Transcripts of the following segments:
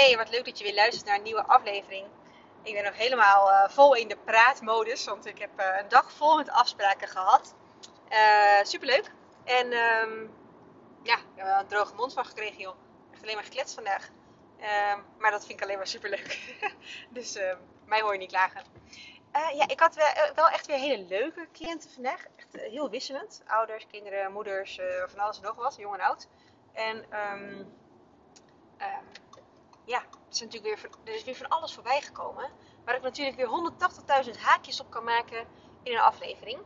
Hey, wat leuk dat je weer luistert naar een nieuwe aflevering. Ik ben nog helemaal uh, vol in de praatmodus, want ik heb uh, een dag vol met afspraken gehad. Uh, superleuk. En um, ja, ik heb een droge mond van gekregen, joh. Echt alleen maar gekletst vandaag. Um, maar dat vind ik alleen maar superleuk. dus uh, mij hoor je niet klagen. Ja, ik had wel, wel, echt weer hele leuke cliënten vandaag. Echt heel wisselend. Ouders, kinderen, moeders, van alles en nog wat. Jong en oud. En um, ja, er is natuurlijk weer, er is weer van alles voorbij gekomen. Waar ik natuurlijk weer 180.000 haakjes op kan maken in een aflevering.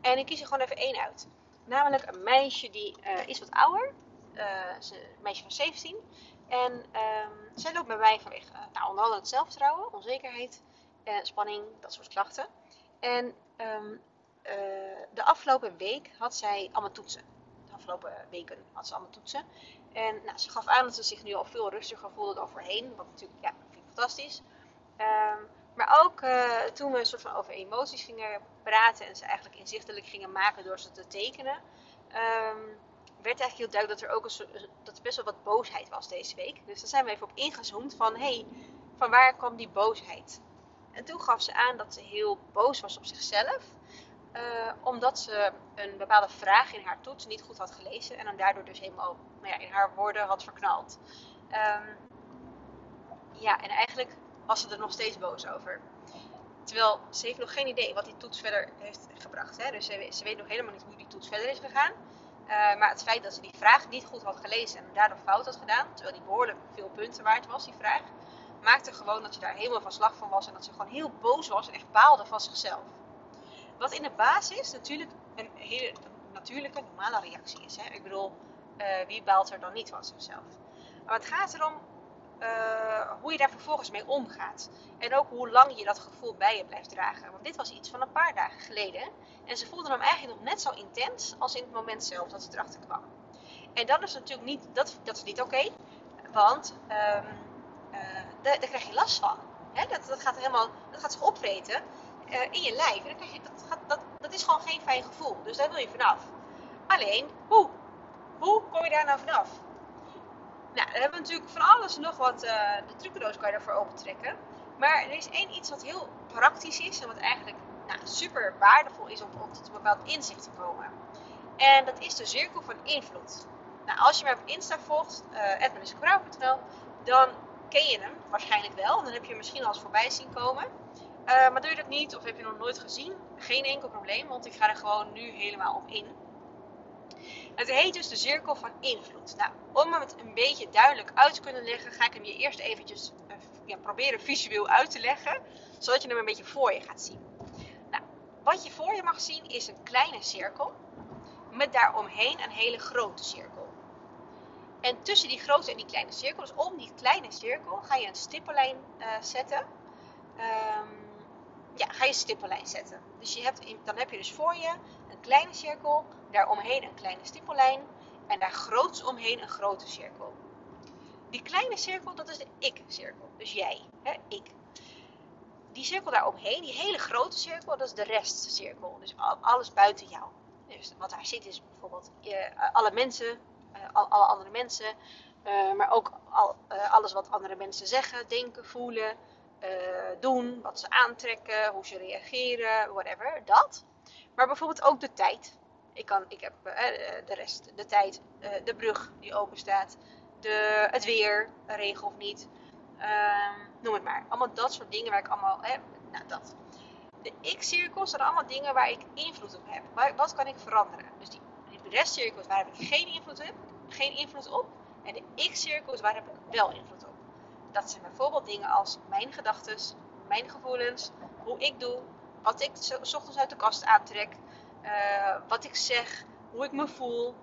En ik kies er gewoon even één uit. Namelijk een meisje die is wat ouder. is een meisje van 17. En um, zij loopt bij mij vanwege uh, nou, onder andere het zelfvertrouwen, onzekerheid, uh, spanning, dat soort klachten. En uh, de afgelopen week had zij allemaal toetsen. Afgelopen weken had ze allemaal toetsen. En nou, ze gaf aan dat ze zich nu al veel rustiger voelde dan voorheen. Wat natuurlijk, ja, vind fantastisch. Um, maar ook toen we een soort van over emoties gingen praten en ze eigenlijk inzichtelijk gingen maken door ze te tekenen werd eigenlijk heel duidelijk dat er ook een dat er best wel wat boosheid was deze week. Dus daar zijn we even op ingezoomd van, hé, hey, van waar kwam die boosheid? En toen gaf ze aan dat ze heel boos was op zichzelf. Uh, omdat ze een bepaalde vraag in haar toets niet goed had gelezen. En dan daardoor dus helemaal nou ja, in haar woorden had verknald. Um, ja, en eigenlijk was ze er nog steeds boos over. Terwijl ze heeft nog geen idee wat die toets verder heeft gebracht. Hè? Dus ze, weet nog helemaal niet hoe die toets verder is gegaan. Uh, maar het feit dat ze die vraag niet goed had gelezen en daardoor fout had gedaan, terwijl die behoorlijk veel punten waard was, die vraag, maakte gewoon dat ze daar helemaal van slag van was en dat ze gewoon heel boos was en echt baalde van zichzelf. Wat in de basis natuurlijk een hele natuurlijke, normale reactie is. Hè? Ik bedoel, uh, wie baalt er dan niet van zichzelf? Maar het gaat erom uh, hoe je daar vervolgens mee omgaat. En ook hoe lang je dat gevoel bij je blijft dragen. Want dit was iets van een paar dagen geleden. En ze voelde hem eigenlijk nog net zo intens als in het moment zelf dat ze erachter kwam. En dat is natuurlijk niet, dat, dat is niet oké. want uh, daar, daar, krijg je last van. Hè? Dat, dat, gaat helemaal, dat gaat zich opvreten uh, in je lijf. En dan krijg je, dat, gaat, dat, dat is gewoon geen fijn gevoel. Dus daar wil je vanaf. Alleen, hoe? Hoe kom je daar nou vanaf? Nou, dan hebben we natuurlijk van alles nog wat. Uh, de trucendoos kan je daarvoor opentrekken. Maar er is één iets wat heel praktisch is en wat eigenlijk nou, super waardevol is om, om tot een bepaald inzicht te komen. En dat is de cirkel van invloed. Nou, als je mij op Insta volgt, uh, dan ken je hem waarschijnlijk wel. Dan heb je hem misschien al eens voorbij zien komen. Uh, maar doe je dat niet of heb je nog nooit gezien? Geen enkel probleem, want ik ga er gewoon nu helemaal op in. Het heet dus de cirkel van invloed. Nou, om het een beetje duidelijk uit te kunnen leggen, ga ik hem je eerst eventjes uh, ja, proberen visueel uit te leggen, zodat je hem een beetje voor je gaat zien. Nou, wat je voor je mag zien is een kleine cirkel met daaromheen een hele grote cirkel. En tussen die grote en die kleine cirkel, dus om die kleine cirkel, ga je een stippellijn uh, zetten. Um, ja, ga je stippellijn zetten. Dus je hebt, dan heb je dus voor je een kleine cirkel, daaromheen een kleine stippellijn en daar groots omheen een grote cirkel. Die kleine cirkel, dat is de ik-cirkel. Dus jij, hè, ik. Die cirkel daaromheen, die hele grote cirkel, dat is de restcirkel. Dus alles buiten jou. Dus wat daar zit is bijvoorbeeld uh, alle mensen, uh, alle andere mensen, uh, maar ook al, alles wat andere mensen zeggen, denken, voelen, doen, wat ze aantrekken, hoe ze reageren, whatever, dat. Maar bijvoorbeeld ook de tijd. Ik, kan, ik heb de rest, de tijd, de brug die open staat, de, het weer, regel of niet. Uh, noem het maar. Allemaal dat soort dingen waar ik allemaal. Nou, dat. De X-cirkels zijn allemaal dingen waar ik invloed op heb. Wat kan ik veranderen? Dus die, die restcirkels waar heb ik geen invloed, op, geen invloed op. En de X-cirkels waar heb ik wel invloed op. Dat zijn bijvoorbeeld dingen als mijn gedachten, mijn gevoelens, hoe ik doe, wat ik s ochtends uit de kast aantrek, uh, wat ik zeg, hoe ik me voel.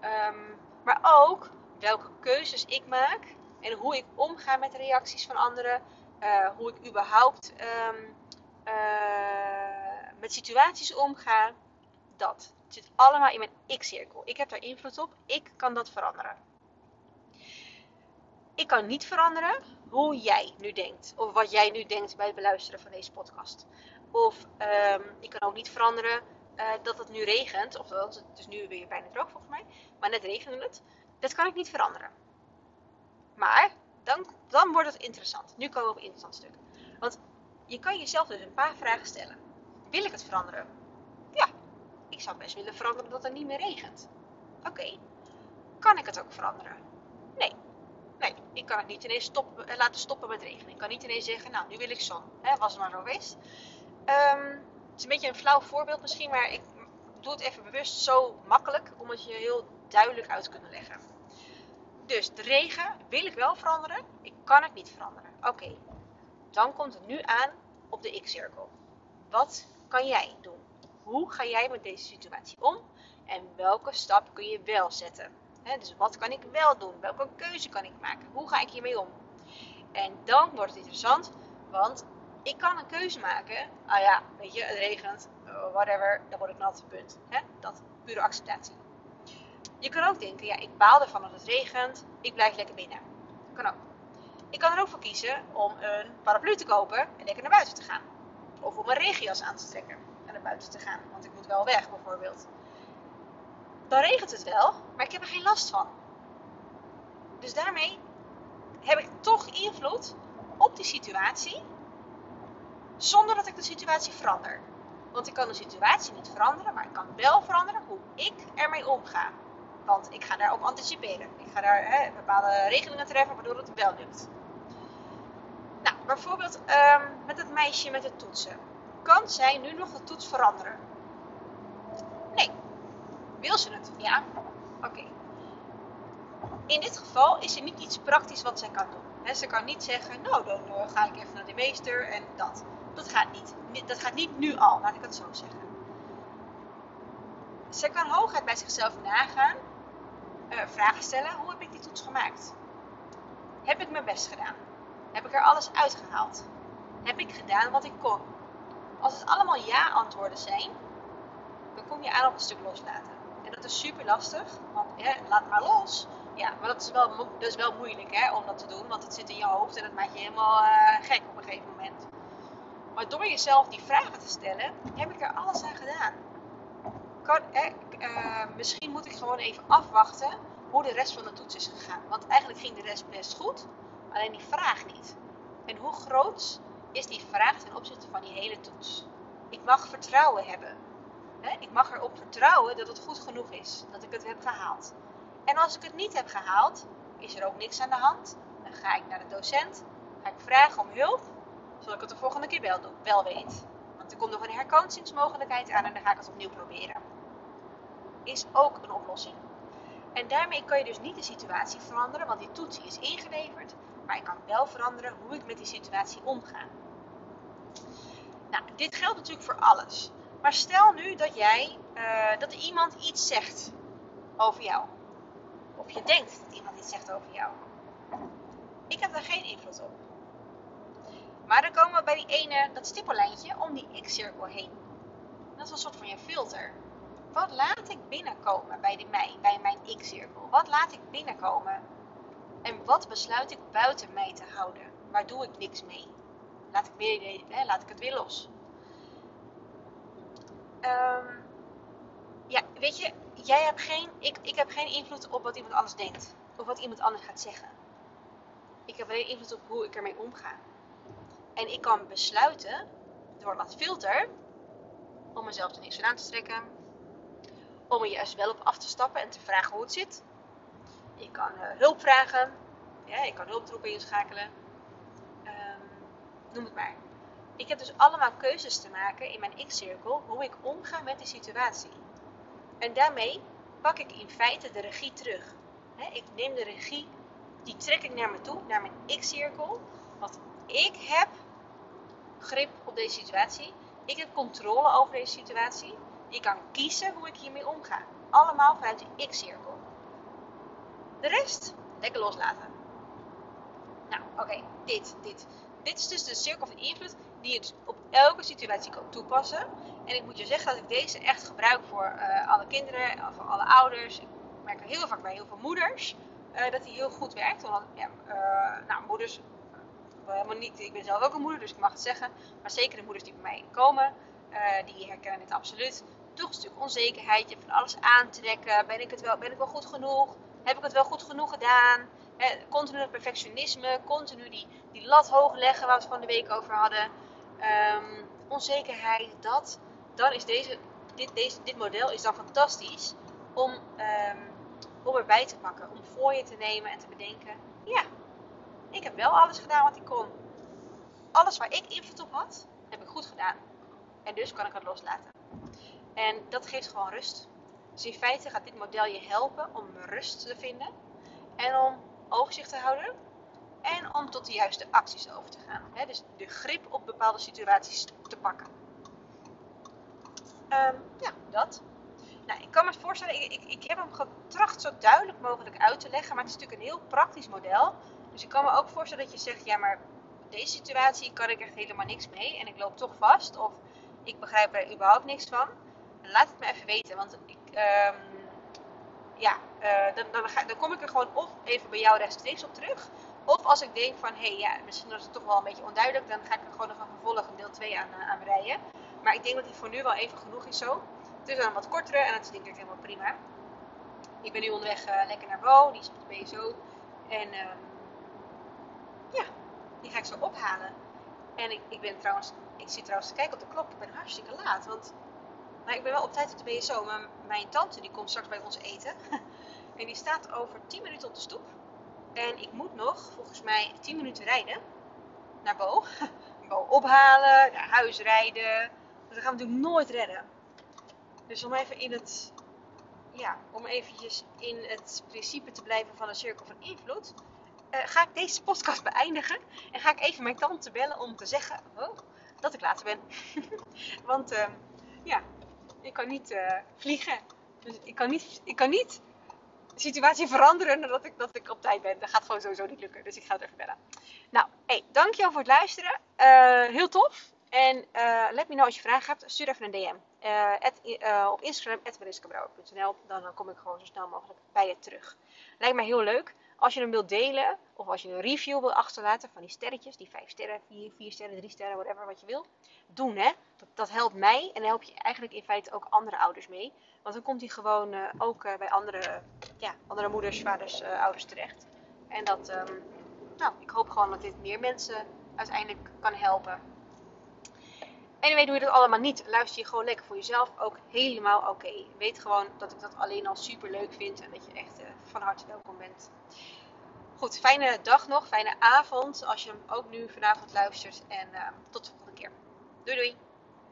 Um, maar ook welke keuzes ik maak en hoe ik omga met de reacties van anderen. Uh, hoe ik überhaupt um, uh, met situaties omga. Dat. Zit allemaal in mijn ik-cirkel. Ik heb daar invloed op. Ik kan dat veranderen. Ik kan niet veranderen hoe jij nu denkt. Of wat jij nu denkt bij het beluisteren van deze podcast. Of um, ik kan ook niet veranderen uh, dat het nu regent. Of het is nu weer bijna droog volgens mij. Maar net regende het. Dat kan ik niet veranderen. Maar dan, dan wordt het interessant. Nu komen we op een interessant stuk. Want je kan jezelf dus een paar vragen stellen. Wil ik het veranderen? Ja, ik zou best willen veranderen dat het niet meer regent. Oké, kan ik het ook veranderen? Nee. Nee, ik kan het niet ineens stoppen, eh, laten stoppen met regenen. Ik kan niet ineens zeggen, nou, nu wil ik zon. Hè, was het maar zo geweest. Ehm, het is een beetje een flauw voorbeeld misschien, maar ik doe het even bewust zo makkelijk om het je heel duidelijk uit te kunnen leggen. Dus de regen wil ik wel veranderen, ik kan het niet veranderen. Oké, dan komt het nu aan op de X-cirkel. Wat kan jij doen? Hoe ga jij met deze situatie om? En welke stap kun je wel zetten? Dus wat kan ik wel doen? Welke keuze kan ik maken? Hoe ga ik hiermee om? En dan wordt het interessant, want ik kan een keuze maken. Ah ja, weet je, het regent, uh, whatever, dan word ik nat, punt. Dat, pure acceptatie. Je kan ook denken, ja, ik baal ervan dat het regent, ik blijf lekker binnen. Kan ook. Ik kan er ook voor kiezen om een paraplu te kopen en lekker naar buiten te gaan. Of om een regenjas aan te trekken en naar buiten te gaan, want ik moet wel weg bijvoorbeeld. Dan regent het wel, maar ik heb er geen last van. Dus daarmee heb ik toch invloed op die situatie, zonder dat ik de situatie verander. Want ik kan de situatie niet veranderen, maar ik kan wel veranderen hoe ik ermee omga. Want ik ga daarop anticiperen. Ik ga daar hè, bepaalde regelingen treffen waardoor het wel lukt. Nou, bijvoorbeeld um, met het meisje met de toetsen. Kan zij nu nog de toets veranderen? Nee. Wil ze het? Ja. Oké. In dit geval is er niet iets praktisch wat zij kan doen. ze kan niet zeggen, nou dan uh, ga ik even naar de meester en dat. Dat gaat niet. Dat gaat niet nu al, laat ik het zo zeggen. Ze kan hooguit bij zichzelf nagaan, uh, vragen stellen, hoe heb ik die toets gemaakt? Heb ik mijn best gedaan? Heb ik er alles uitgehaald? Heb ik gedaan wat ik kon? Als het allemaal ja-antwoorden zijn, dan kom je aan op een stuk loslaten. Dat is super lastig, want ja, laat maar los. Ja, maar dat is wel, dat is wel moeilijk hè, om dat te doen, want het zit in je hoofd en dat maakt je helemaal uh, gek op een gegeven moment. Maar door jezelf die vragen te stellen, heb ik er alles aan gedaan. Kan, uh, misschien moet ik gewoon even afwachten hoe de rest van de toets is gegaan. Want eigenlijk ging de rest best goed, alleen die vraag niet. En hoe groot is die vraag ten opzichte van die hele toets? Ik mag vertrouwen hebben. Ik mag erop vertrouwen dat het goed genoeg is, dat ik het heb gehaald. En als ik het niet heb gehaald, is er ook niks aan de hand. Dan ga ik naar de docent, ga ik vragen om hulp, zodat ik het de volgende keer wel, wel weet. Want er komt nog een herkansingsmogelijkheid aan en dan ga ik het opnieuw proberen. Is ook een oplossing. En daarmee kan je dus niet de situatie veranderen, want die toets is ingeleverd. Maar ik kan wel veranderen hoe ik met die situatie omga. Nou, dit geldt natuurlijk voor alles. Maar stel nu dat jij, uh, dat iemand iets zegt over jou. Of je denkt dat iemand iets zegt over jou. Ik heb daar geen invloed op. Maar dan komen we bij die ene, dat stippellijntje om die x-cirkel heen. Dat is een soort van je filter. Wat laat ik binnenkomen bij, de bij mijn x-cirkel? Wat laat ik binnenkomen? En wat besluit ik buiten mij te houden? Waar doe ik niks mee? Laat ik, laat ik het weer los. Um, ja, weet je, jij hebt geen, ik, ik heb geen invloed op wat iemand anders denkt. Of wat iemand anders gaat zeggen. Ik heb alleen invloed op hoe ik ermee omga. En ik kan besluiten, door dat filter, om mezelf er niks van aan te trekken. Om er juist wel op af te stappen en te vragen hoe het zit. Ik kan uh, hulp vragen. Ja, ik kan hulptroepen inschakelen. Um, noem het maar. Ik heb dus allemaal keuzes te maken in mijn X-cirkel hoe ik omga met die situatie. En daarmee pak ik in feite de regie terug. ik neem de regie, die trek ik naar me toe, naar mijn X-cirkel. Want ik heb grip op deze situatie. Ik heb controle over deze situatie. Ik kan kiezen hoe ik hiermee omga. Allemaal vanuit de X-cirkel. De rest lekker loslaten. Nou, oké, dit, dit. Dit is dus de cirkel van invloed die je dus op elke situatie kan toepassen. En ik moet je zeggen dat ik deze echt gebruik voor uh, alle kinderen, voor alle ouders. Ik merk heel vaak bij heel veel moeders uh, dat die heel goed werkt. Want ja, nou, moeders, helemaal niet, ik ben zelf ook een moeder, dus ik mag het zeggen. Maar zeker de moeders die bij mij komen, die herkennen dit absoluut. Toch een stuk onzekerheid, je van alles aantrekken. Ben ik, het wel, ben ik wel goed genoeg? Heb ik het wel goed genoeg gedaan? continu het perfectionisme, continu die, die lat hoog leggen waar we het van de week over hadden. Ehm, onzekerheid, dat. Dan is deze, dit, deze, dit model is dan fantastisch om, um, om erbij te pakken. Om voor je te nemen en te bedenken. Ja, ik heb wel alles gedaan wat ik kon. Alles waar ik invloed op had, heb ik goed gedaan. En dus kan ik het loslaten. En dat geeft gewoon rust. Dus in feite gaat dit model je helpen om rust te vinden en om overzicht te houden en om tot de juiste acties over te gaan. dus de grip op bepaalde situaties te pakken. Ehm, ja, dat. Nou, ik kan me voorstellen, ik, ik, ik heb hem getracht zo duidelijk mogelijk uit te leggen, maar het is natuurlijk een heel praktisch model. Dus ik kan me ook voorstellen dat je zegt, ja, maar deze situatie kan ik echt helemaal niks mee en ik loop toch vast of ik begrijp er überhaupt niks van. Laat het me even weten, want ik, um, ja, uh, dan, dan, ga, dan, kom ik er gewoon of even bij jou rechtstreeks op terug. Of als ik denk van, hé, hey, ja, misschien is het toch wel een beetje onduidelijk, dan ga ik er gewoon nog een vervolg deel 2 aan, uh, aan rijden. Maar ik denk dat het voor nu wel even genoeg is zo. Het is dan een wat kortere en dat is denk ik helemaal prima. Ik ben nu onderweg uh, lekker naar Bo, die is op de BSO. En um, ja, die ga ik zo ophalen. En ik, ik ben trouwens, ik zit trouwens te kijken op de klok, ik ben hartstikke laat. Want nou, ik ben wel op tijd op de BSO, maar mijn tante die komt straks bij ons eten. en die staat over 10 minuten op de stoep. En ik moet nog, volgens mij, 10 minuten rijden naar Bo. Bo ophalen, naar huis rijden. Dat gaan we natuurlijk nooit redden. Dus om even in het, ja, om eventjes in het principe te blijven van een cirkel van invloed, uh, ga ik deze podcast beëindigen. En ga ik even mijn tante bellen om te zeggen oh, dat ik later ben. Want uh, ja, ik kan niet uh, vliegen. Dus ik kan niet, ik kan niet situatie veranderen nadat ik, dat ik op tijd ben. Dat gaat gewoon sowieso niet lukken. Dus ik ga het even bellen. Nou, hey, dankjewel voor het luisteren. heel tof. En uh, let me know als je vragen hebt. Stuur even een DM. At, uh, op Instagram, mariskebrouwer.nl. Dan kom ik gewoon zo snel mogelijk bij je terug. Lijkt mij heel leuk. Als je hem wilt delen, of als je een review wilt achterlaten van die sterretjes, die 5 sterren, 4, 4 sterren, 3 sterren, whatever wat je wil, doen hè. Dat, dat helpt mij en help je eigenlijk in feite ook andere ouders mee. Want dan komt hij gewoon uh, ook uh, bij andere, ja, andere moeders, vaders, uh, ouders terecht. En dat, um, nou, ik hoop gewoon dat dit meer mensen uiteindelijk kan helpen. Weet doe je dat allemaal niet. Luister je gewoon lekker voor jezelf. Ook helemaal oké. Weet gewoon dat ik dat alleen al super leuk vind. En dat je echt uh, van harte welkom bent. Goed, fijne dag nog. Fijne avond. Als je hem ook nu vanavond luistert. En uh, tot de volgende keer. Doei doei.